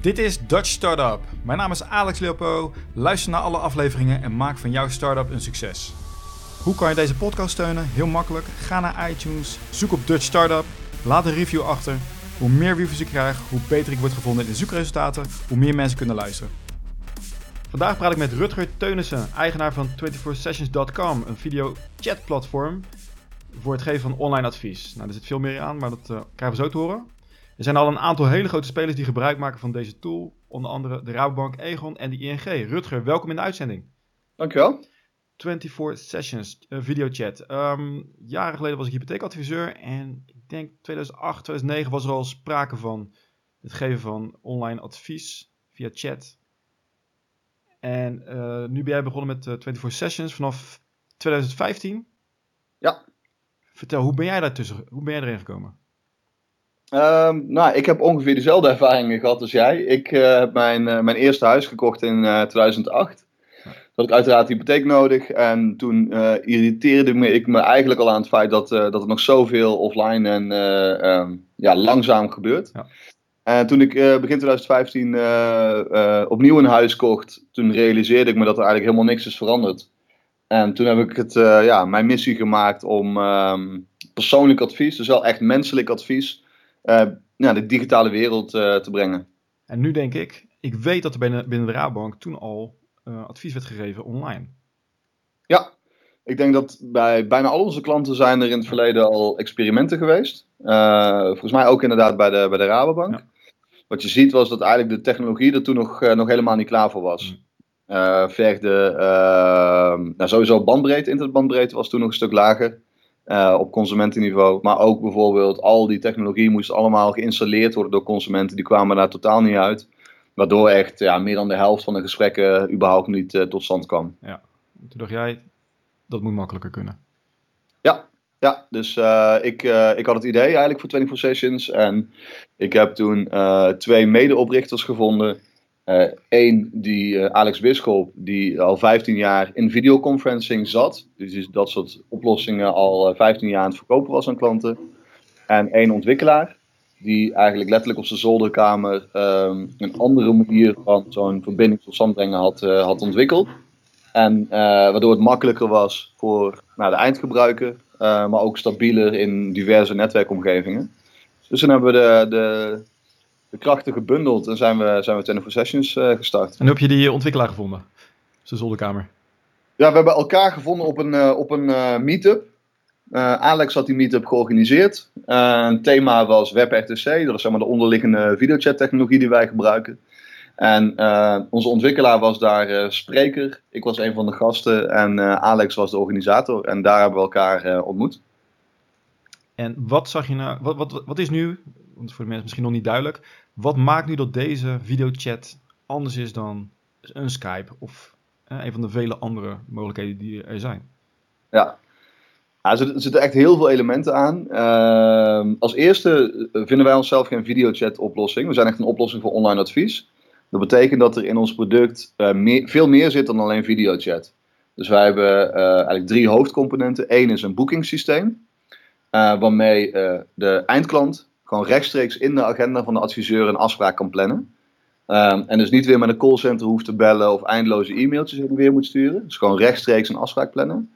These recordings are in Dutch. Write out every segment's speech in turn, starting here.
Dit is Dutch Startup. Mijn naam is Alex Leopo. Luister naar alle afleveringen en maak van jouw startup een succes. Hoe kan je deze podcast steunen? Heel makkelijk. Ga naar iTunes, zoek op Dutch Startup, laat een review achter. Hoe meer reviews ik krijg, hoe beter ik word gevonden in de zoekresultaten, hoe meer mensen kunnen luisteren. Vandaag praat ik met Rutger Teunissen, eigenaar van 24sessions.com, een video chatplatform voor het geven van online advies. Nou, er zit veel meer aan, maar dat uh, krijgen we zo te horen. Er zijn al een aantal hele grote spelers die gebruik maken van deze tool. Onder andere de Rabobank, Egon en de ING. Rutger, welkom in de uitzending. Dankjewel. 24 Sessions, uh, videochat. Um, jaren geleden was ik hypotheekadviseur en ik denk 2008, 2009 was er al sprake van het geven van online advies via chat. En uh, nu ben jij begonnen met uh, 24 Sessions vanaf 2015. Ja. Vertel, hoe ben jij daartussen, hoe ben jij erin gekomen? Um, nou, ik heb ongeveer dezelfde ervaringen gehad als jij. Ik uh, heb mijn, uh, mijn eerste huis gekocht in uh, 2008. Toen had ik uiteraard hypotheek nodig. En toen irriteerde me, ik me eigenlijk al aan het feit dat, dat er nog zoveel offline en um, ja, langzaam gebeurt. Ja. En toen ik begin 2015 opnieuw een huis kocht, toen realiseerde ik me dat er eigenlijk helemaal niks is veranderd. En toen heb ik het, ja, mijn missie gemaakt om um, persoonlijk advies, dus wel echt menselijk advies, ja, de digitale wereld uh, te brengen. En nu denk ik, ik weet dat er binnen, binnen de Rabobank toen al uh, advies werd gegeven online. Ja, ik denk dat bij bijna al onze klanten zijn er in het verleden al experimenten geweest. volgens mij ook inderdaad bij de, bij de Rabobank. Ja. Wat je ziet was dat eigenlijk de technologie er toen nog, nog helemaal niet klaar voor was. Vergde, nou sowieso bandbreedte, internetbandbreedte was toen nog een stuk lager. Uh, op consumentenniveau. Maar ook bijvoorbeeld al die technologie moest allemaal geïnstalleerd worden door consumenten. Die kwamen daar totaal niet uit. Waardoor echt ja, meer dan de helft van de gesprekken überhaupt niet uh, tot stand kwam. Ja, toen dacht jij, dat moet makkelijker kunnen. Ja, ja dus uh, ik, ik had het idee eigenlijk voor 24 Sessions. En ik heb toen twee medeoprichters gevonden. Eén, uh, die uh, Alex Bisschop, die al 15 jaar in videoconferencing zat. Dus dat soort oplossingen al uh, 15 jaar aan het verkopen was aan klanten. En één ontwikkelaar, die eigenlijk letterlijk op zijn zolderkamer um, een andere manier van zo'n verbinding tot stand brengen had, had ontwikkeld. En waardoor het makkelijker was voor nou, de eindgebruiker, maar ook stabieler in diverse netwerkomgevingen. Dus toen hebben we de, de de krachten gebundeld en zijn we, zijn we 24 Sessions uh, gestart. En hoe heb je die ontwikkelaar gevonden? Zijn zolderkamer. Ja, we hebben elkaar gevonden op een, uh, op een uh, meetup. Alex had die meetup georganiseerd. het thema was WebRTC, dat is zeg maar de onderliggende videochat technologie die wij gebruiken. En onze ontwikkelaar was daar spreker. Ik was een van de gasten en Alex was de organisator. En daar hebben we elkaar ontmoet. En wat zag je nou, wat, wat, wat is nu, want voor de mensen misschien nog niet duidelijk, wat maakt nu dat deze videochat anders is dan een Skype of eh, een van de vele andere mogelijkheden die er zijn? Ja, er, zitten, echt heel veel elementen aan. Uh, als eerste vinden wij onszelf geen videochat oplossing. We zijn echt een oplossing voor online advies. Dat betekent dat er in ons product meer, veel meer zit dan alleen videochat. Dus wij hebben eigenlijk drie hoofdcomponenten. Eén is een boekingssysteem. Waarmee de eindklant gewoon rechtstreeks in de agenda van de adviseur een afspraak kan plannen. Um, en dus niet weer met een callcenter hoeft te bellen of eindeloze e-mailtjes heen weer moet sturen. Dus gewoon rechtstreeks een afspraak plannen.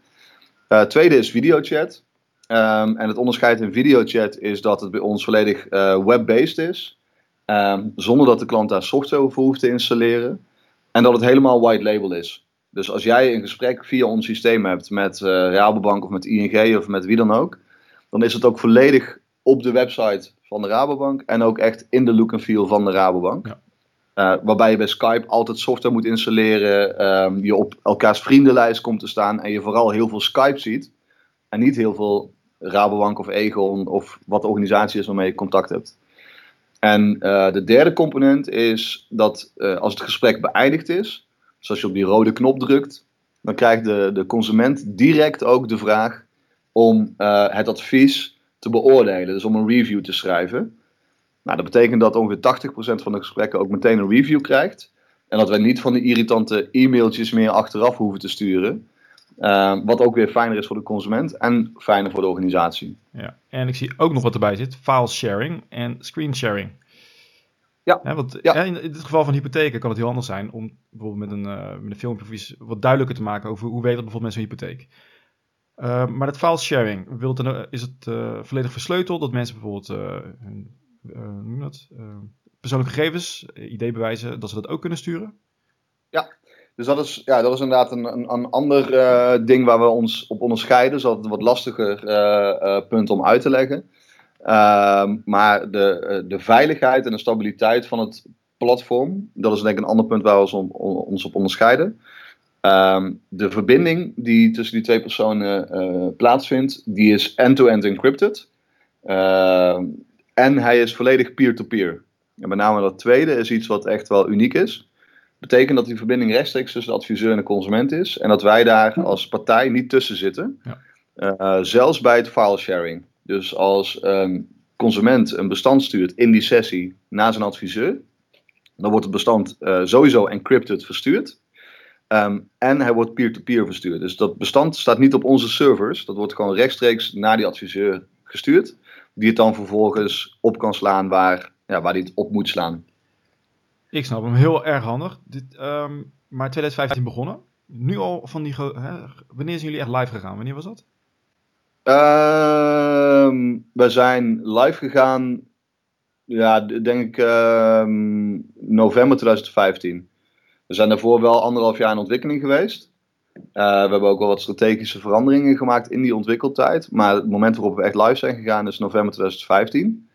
Uh, tweede is videochat. Um, en het onderscheid in videochat is dat het bij ons volledig uh, web-based is. Um, zonder dat de klant daar software voor hoeft te installeren. En dat het helemaal white label is. Dus als jij een gesprek via ons systeem hebt met uh, Rabobank of met ING of met wie dan ook. Dan is het ook volledig op de website van de Rabobank. En ook echt in de look and feel van de Rabobank. Ja. Uh, waarbij je bij Skype altijd software moet installeren. Um, je op elkaars vriendenlijst komt te staan. En je vooral heel veel Skype ziet. En niet heel veel Rabobank of Egon of wat de organisatie is waarmee je contact hebt. En uh, de derde component is dat uh, als het gesprek beëindigd is. Dus als je op die rode knop drukt. Dan krijgt de, de consument direct ook de vraag om het advies te beoordelen. Dus om een review te schrijven. Nou, dat betekent dat ongeveer 80% van de gesprekken ook meteen een review krijgt. En dat wij niet van die irritante e-mailtjes meer achteraf hoeven te sturen. Uh, wat ook weer fijner is voor de consument en fijner voor de organisatie. Ja, en ik zie ook nog wat erbij zit: file sharing en screen sharing. Ja. want ja. in, het geval van hypotheken kan het heel anders zijn om bijvoorbeeld met een, uh, met een filmpje of iets wat duidelijker te maken over hoe weten bijvoorbeeld mensen een hypotheek. Uh, maar het file sharing, er, is het uh, volledig versleuteld dat mensen bijvoorbeeld hun noem dat, persoonlijke gegevens, ID-bewijzen, dat ze dat ook kunnen sturen? Ja, dus dat is, ja, dat is inderdaad een, een, een ander ding waar we ons op onderscheiden. Dus dat is een wat lastiger punt om uit te leggen. Ehm, maar de, eh, de veiligheid en de stabiliteit van het platform, dat is denk ik een ander punt waar we ons, op onderscheiden. Ehm, de verbinding die tussen die twee personen uh, plaatsvindt, die is end-to-end encrypted. Ehm, en hij is volledig peer-to-peer. En met name dat tweede is iets wat echt wel uniek is. Betekent dat die verbinding rechtstreeks tussen de adviseur en de consument is. En dat wij daar als partij niet tussen zitten. Ja. Uh, zelfs bij het file sharing. Dus als um, consument een bestand stuurt in die sessie naar zijn adviseur, dan wordt het bestand uh, sowieso encrypted verstuurd. Um, en hij wordt peer-to-peer verstuurd. Dus dat bestand staat niet op onze servers. Dat wordt gewoon rechtstreeks naar die adviseur gestuurd. Die het dan vervolgens op kan slaan waar, ja, waar hij het op moet slaan. Ik snap hem heel erg handig. Dit, um, maar 2015 begonnen. Nu al van die. Hè, wanneer zijn jullie echt live gegaan? Wanneer was dat? Uh, we zijn live gegaan, ja, denk ik ehm, november 2015. We zijn daarvoor wel anderhalf jaar in ontwikkeling geweest. Uh, we hebben ook wel wat strategische veranderingen gemaakt in die ontwikkeltijd. Maar het moment waarop we echt live zijn gegaan is november 2015.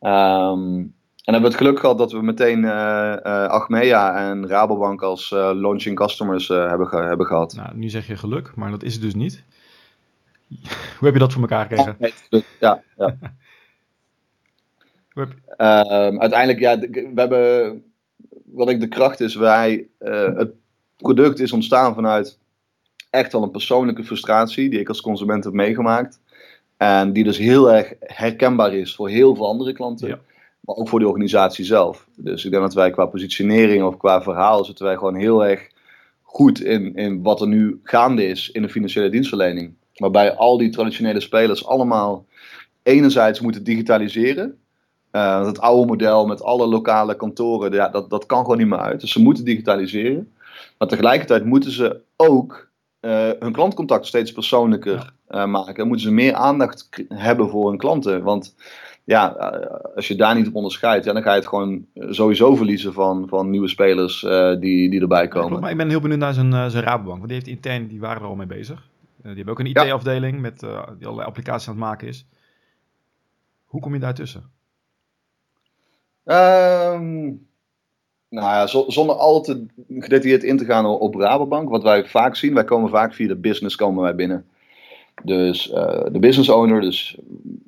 Um, ehm, en hebben we het geluk gehad dat we meteen uh, uh, Achmea en Rabobank als launching customers hebben, ge hebben gehad. Nou, nu zeg je geluk, maar dat is het dus niet. Hoe heb je dat voor elkaar gekregen? Ja, ja. uh, uiteindelijk, ja, we hebben, wat ik de kracht is, wij, uh, het product is ontstaan vanuit echt wel een persoonlijke frustratie die ik als consument heb meegemaakt. En die dus heel erg herkenbaar is voor heel veel andere klanten. Maar ook voor de organisatie zelf. Dus ik denk dat wij qua positionering of qua verhaal zitten wij gewoon heel erg goed in, in wat er nu gaande is in de financiële dienstverlening. Waarbij al die traditionele spelers allemaal enerzijds moeten digitaliseren. Uh, het oude model met alle lokale kantoren, ja, dat, dat kan gewoon niet meer uit. Dus ze moeten digitaliseren. Maar tegelijkertijd moeten ze ook uh, hun klantcontact steeds persoonlijker uh, maken. Moeten ze meer aandacht hebben voor hun klanten. Want ja, als je daar niet op onderscheidt, ja, dan ga je het gewoon sowieso verliezen van, van nieuwe spelers die, die erbij komen. Ja, maar ik ben heel benieuwd naar zijn, zijn Rabobank. Want die heeft intern, die waren er al mee bezig. Eh, die hebben ook een IT-afdeling met die allerlei applicaties aan het maken is. Hoe kom je daartussen? Um, nou ja, zonder al te gedetailleerd in te gaan op Rabobank. Wat wij vaak zien, wij komen vaak via de business komen wij binnen. Dus uh, de business owner, dus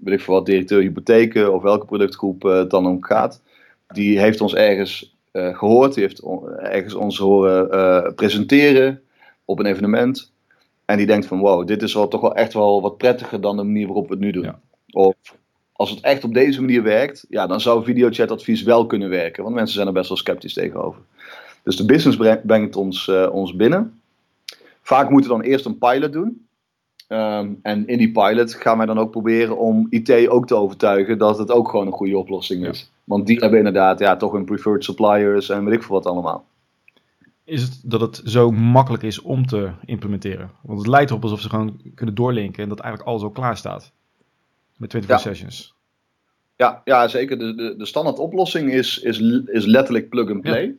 weet ik voor wat, directeur hypotheken of welke productgroep uh, het dan ook gaat. Die heeft ons ergens uh, gehoord, die heeft on ergens ons horen presenteren op een evenement. En die denkt van wow, dit is wel toch wel echt wel wat prettiger dan de manier waarop we het nu doen. Of als het echt op deze manier werkt, ja, dan zou videochatadvies wel kunnen werken. Want mensen zijn er best wel sceptisch tegenover. Dus de business brengt ons, uh, ons binnen. Vaak moeten we dan eerst een pilot doen. Um, en in die pilot gaan wij dan ook proberen om IT ook te overtuigen dat het ook gewoon een goede oplossing is. Want die hebben inderdaad ja, toch hun preferred suppliers en weet ik veel wat allemaal is het dat het zo makkelijk is om te implementeren. Want het lijkt erop alsof ze gewoon kunnen doorlinken en dat eigenlijk alles al klaar staat. Met 24 ja. sessions. Ja, ja zeker. De, de, de standaard oplossing is, is, is letterlijk plug-and-play.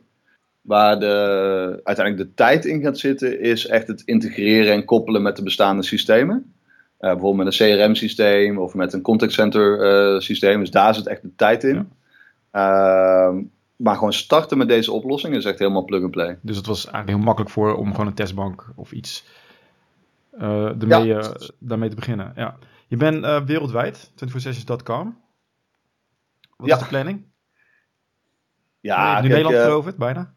Waar de, uiteindelijk de tijd in gaat zitten, is echt het integreren en koppelen met de bestaande systemen. Uh, bijvoorbeeld met een CRM-systeem of met een contact center uh, systeem. Dus daar zit echt de tijd in. Ja. Uh, maar gewoon starten met deze oplossing is echt helemaal plug-and-play. Dus het was eigenlijk heel makkelijk voor om gewoon een testbank of iets ja. uh, daarmee te beginnen. Ja. Je bent uh, wereldwijd, 24sessions.com. Wat ja. is de planning? Ja, nu Nederland veroverd, bijna?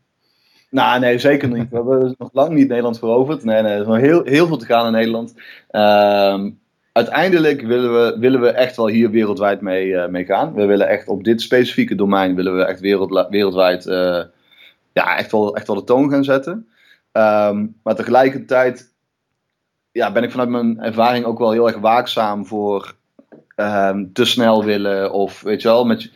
Nou, nee, zeker niet. We hebben nog lang niet Nederland veroverd. Nee, nee, er is nog heel, heel veel te gaan in Nederland. Ehm, uiteindelijk willen we, willen we echt wel hier wereldwijd mee, uh, mee gaan. We willen echt op dit specifieke domein willen we echt wereld, wereldwijd ja, echt, wel, echt wel de toon gaan zetten. Um, maar tegelijkertijd ja, ben ik vanuit mijn ervaring ook wel heel erg waakzaam voor um, te snel willen. Of weet je wel, met,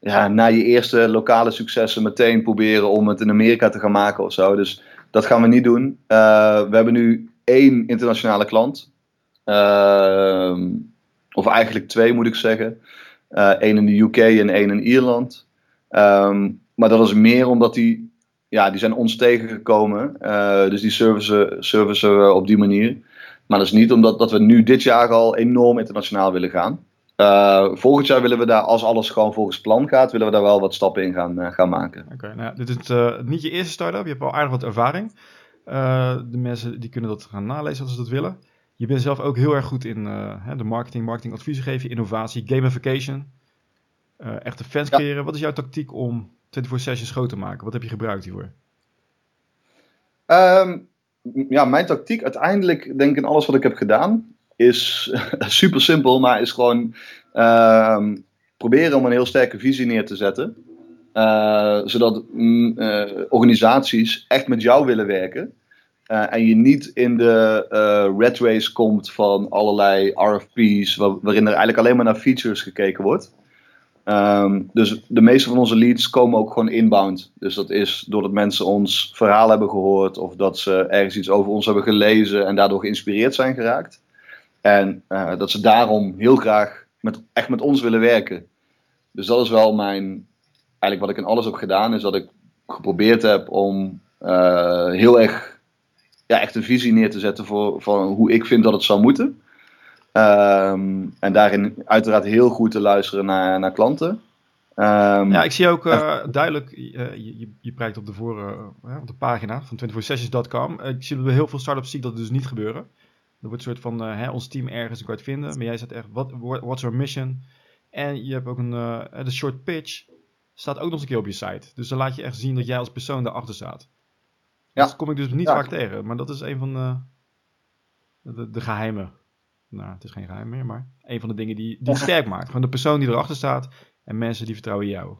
ja, na je eerste lokale successen meteen proberen om het in Amerika te gaan maken of zo. Dus dat gaan we niet doen. we hebben nu één internationale klant. Ehm, of eigenlijk twee moet ik zeggen. Eén in de UK en één in Ierland. Ehm, maar dat is meer omdat die, ja, die zijn ons tegengekomen. Uh, dus die servicen, servicen op die manier. Maar dat is niet omdat dat we nu dit jaar al enorm internationaal willen gaan. Uh, volgend jaar willen we daar, als alles gewoon volgens plan gaat, willen we daar wel wat stappen in gaan, uh, gaan maken. Oké, nou, dit is niet je eerste start-up. Je hebt al aardig wat ervaring. de mensen die kunnen dat gaan nalezen als ze dat willen. Je bent zelf ook heel erg goed in de marketing, marketingadviezen geven, innovatie, gamification. echte fans creëren. Wat is jouw tactiek om 24 sessions groot te maken? Wat heb je gebruikt hiervoor? Um, ja, mijn tactiek uiteindelijk, denk ik, in alles wat ik heb gedaan, is super simpel, maar is gewoon uh, proberen om een heel sterke visie neer te zetten. Uh, zodat uh, organisaties echt met jou willen werken. Uh, en je niet in de red race komt van allerlei RFP's, waarin er eigenlijk alleen maar naar features gekeken wordt. Um, dus de meeste van onze leads komen ook gewoon inbound. Dus dat is doordat mensen ons verhaal hebben gehoord of dat ze ergens iets over ons hebben gelezen en daardoor geïnspireerd zijn geraakt. En uh, dat ze daarom heel graag met, echt met ons willen werken. Dus dat is wel mijn, eigenlijk wat ik in alles heb gedaan, is dat ik geprobeerd heb om uh, heel erg ja, echt een visie neer te zetten voor, voor hoe ik vind dat het zou moeten. Um, en daarin uiteraard heel goed te luisteren naar, naar klanten. Um, ja, ik zie ook uh, duidelijk, uh, je, je, prijkt op de, voor, uh, op de pagina van 24sessions.com. ik zie bij heel veel startups zie dat dus niet gebeuren. Er wordt een soort van, hè, ons team ergens kwijt vinden. Maar jij zegt echt, what, what's our mission? En je hebt ook een, de short pitch staat ook nog eens een keer op je site. Dus dan laat je echt zien dat jij als persoon daarachter staat. Ja. Dat kom ik dus niet vaak tegen. Maar dat is een van de, de, de geheimen nou, het is geen geheim meer, maar een van de dingen die, die het sterk maakt. Gewoon de persoon die erachter staat en mensen die vertrouwen in jou.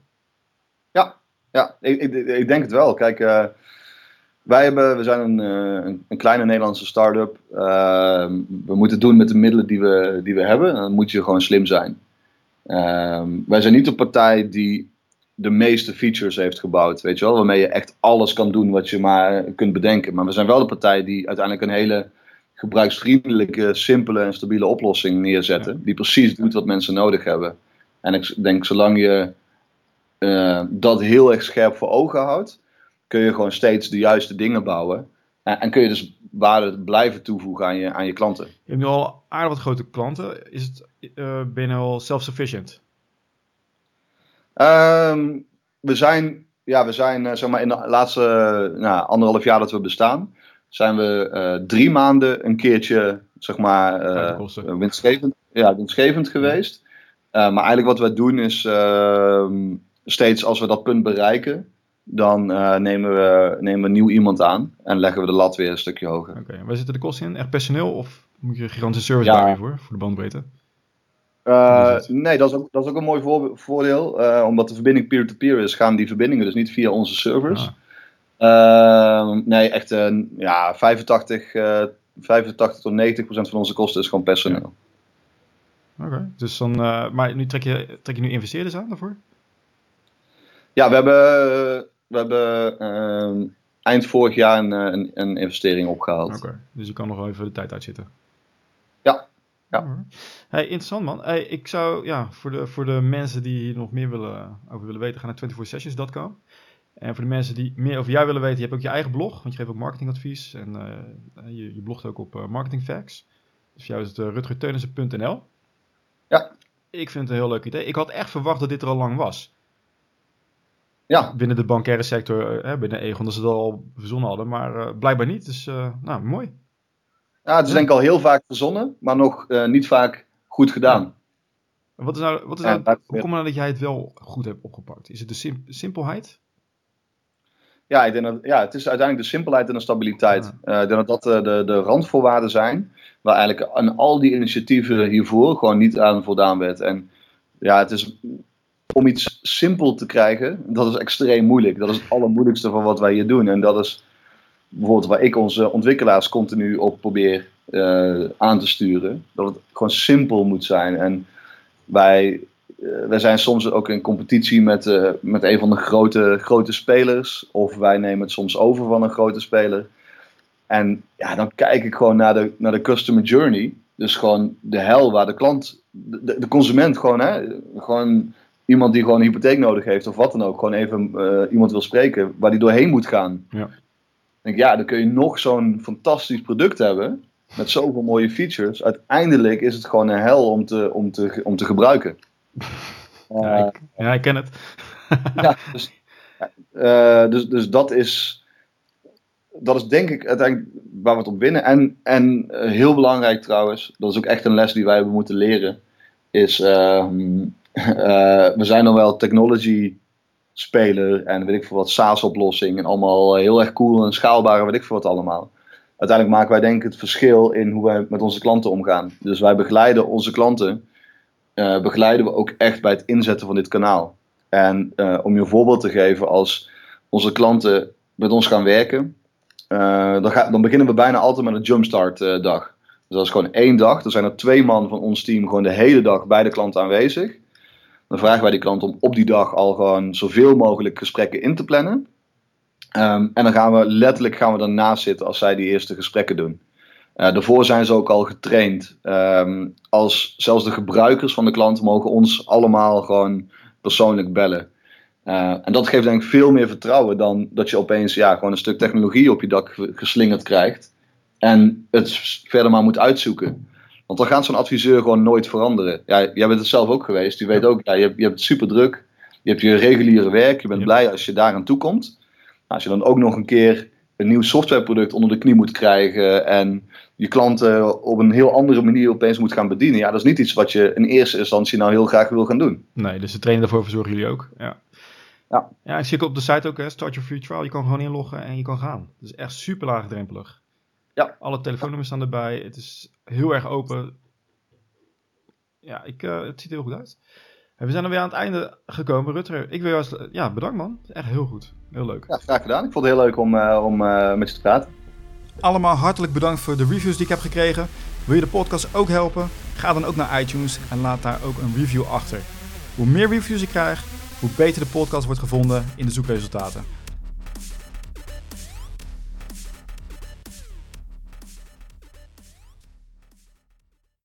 Ja, ja ik, ik, ik denk het wel. Kijk, uh, wij hebben, we zijn een, uh, een, kleine Nederlandse start-up. Uh, we moeten het doen met de middelen die we, die we hebben. Dan moet je gewoon slim zijn. wij zijn niet de partij die de meeste features heeft gebouwd, weet je wel, waarmee je echt alles kan doen wat je maar kunt bedenken. Maar we zijn wel de partij die uiteindelijk een hele gebruiksvriendelijke, simpele en stabiele oplossing neerzetten. Die precies doet wat mensen nodig hebben. En ik denk, zolang je uh, dat heel erg scherp voor ogen houdt, kun je gewoon steeds de juiste dingen bouwen. En, en kun je dus waarde blijven toevoegen aan je, aan je klanten. Je hebt nu al aardig wat grote klanten. Is het, uh, ben je al self-sufficient? Um, we zijn, ja, we zijn uh, zeg maar in de laatste nou, anderhalf jaar dat we bestaan, zijn we uh, drie maanden een keertje, zeg maar, uh, winstgevend, ja, winstgevend geweest. Uh, maar eigenlijk wat wij doen is, ehm, steeds als we dat punt bereiken, dan nemen, we, nemen we nieuw iemand aan en leggen we de lat weer een stukje hoger. Oké, okay. waar zitten de kosten in? Echt personeel of moet je een gigantische service ja. voor, voor de bandbreedte? Uh, nee, dat is ook, dat is ook een mooi voordeel. Uh, omdat de verbinding peer-to-peer is, gaan die verbindingen dus niet via onze servers. Uh, nee, echt uh, ja, 85, uh, 85 tot 90 procent van onze kosten is gewoon personeel. Oké, okay. dus dan, uh, maar nu trek je, trek je nu investeerders aan daarvoor? Ja, we hebben, we hebben ehm, eind vorig jaar een, een, een investering opgehaald. Oké, okay. dus je kan nog wel even de tijd uitzitten. Ja, ja. Hey, interessant man. Hey, ik zou, ja, voor de, voor de mensen die hier nog meer willen, over willen weten, ga naar 24sessions.com. En voor de mensen die meer over jou willen weten, je hebt ook je eigen blog, want je geeft ook marketingadvies. En uh, je, je blogt ook op uh, Marketing Facts. Dus jou is het uh, rutgerteunissen.nl. Ja. Ik vind het een heel leuk idee. Ik had echt verwacht dat dit er al lang was. Ja. Binnen de bankaire sector, uh, binnen Egon, dat ze dat al verzonnen hadden. Maar blijkbaar niet. Dus, nou, mooi. Ja, het is denk ik al heel vaak verzonnen, maar nog niet vaak goed gedaan. Ja. Wat is nou, wat is nou, hoe komt het nou dat jij het wel goed hebt opgepakt? Is het de simpelheid? Ja, ik denk dat, ja, het is uiteindelijk de simpelheid en de stabiliteit. Uh, ik denk dat dat uh, de, de randvoorwaarden zijn, waar eigenlijk aan al die initiatieven hiervoor gewoon niet aan voldaan werd. En ja, het is om iets simpel te krijgen, dat is extreem moeilijk. Dat is het allermoeilijkste van wat wij hier doen. En dat is bijvoorbeeld waar ik onze ontwikkelaars continu op probeer uh, aan te sturen. Dat het gewoon simpel moet zijn. En wij wij zijn soms ook in competitie met, uh, met een van de grote, grote spelers. Of wij nemen het soms over van een grote speler. En ja, dan kijk ik gewoon naar de, naar de customer journey. Dus gewoon de hel waar de klant, de, de consument gewoon, hè, gewoon iemand die gewoon een hypotheek nodig heeft of wat dan ook, gewoon even uh, iemand wil spreken, waar die doorheen moet gaan. Ja. Denk ja, dan kun je nog zo'n fantastisch product hebben met zoveel mooie features. Uiteindelijk is het gewoon een hel om te, om te, om te gebruiken. Ja, ik, ja, ik ken het. ja, dus, uh, dus, dus dat is dat is denk ik uiteindelijk waar we het op winnen. En, en uh, heel belangrijk trouwens, dat is ook echt een les die wij hebben moeten leren, is uh, we zijn dan wel technology speler en weet ik veel wat SaaS-oplossing en allemaal heel erg cool en schaalbaar weet ik veel wat allemaal. Uiteindelijk maken wij denk ik het verschil in hoe wij met onze klanten omgaan. Dus wij begeleiden onze klanten, uh, begeleiden we ook echt bij het inzetten van dit kanaal. En om je een voorbeeld te geven, als onze klanten met ons gaan werken, uh, dan, dan, beginnen we bijna altijd met een jumpstart dag. Dus dat is gewoon één dag. Dan zijn er twee man van ons team gewoon de hele dag bij de klant aanwezig. Dan vragen wij die klant om op die dag al gewoon zoveel mogelijk gesprekken in te plannen. Um, en dan gaan we letterlijk gaan we daarnaast zitten als zij die eerste gesprekken doen. Uh, daarvoor zijn ze ook al getraind. Um, als zelfs de gebruikers van de klant mogen ons allemaal gewoon persoonlijk bellen. Uh, en dat geeft denk ik veel meer vertrouwen dan dat je opeens ja, gewoon een stuk technologie op je dak geslingerd krijgt. En het verder maar moet uitzoeken. Want dan gaat zo'n adviseur gewoon nooit veranderen. Ja, jij bent het zelf ook geweest. Je weet ook, ja, je, hebt, je hebt het super druk. Je hebt je reguliere werk. Je bent blij als je daar aan toe komt. Nou, als je dan ook nog een keer een nieuw softwareproduct onder de knie moet krijgen. En je klanten op een heel andere manier opeens moet gaan bedienen. Ja, dat is niet iets wat je in eerste instantie nou heel graag wil gaan doen. Nee, dus de trainer daarvoor verzorgen jullie ook. Ja. Ja. ja, ik zie op de site ook, hè, Start Your Free Trial. Je kan gewoon inloggen en je kan gaan. Het is echt super laagdrempelig. Ja. Alle telefoonnummers staan erbij. Het is heel erg open. Ja, ik, uh, het ziet er heel goed uit. En we zijn er weer aan het einde gekomen. Rutger, ik wil jou ja, bedankt man. Echt heel goed. Heel leuk. Ja, graag gedaan. Ik vond het heel leuk om, uh, om uh, met je te praten. Allemaal hartelijk bedankt voor de reviews die ik heb gekregen. Wil je de podcast ook helpen? Ga dan ook naar iTunes en laat daar ook een review achter. Hoe meer reviews ik krijg, hoe beter de podcast wordt gevonden in de zoekresultaten.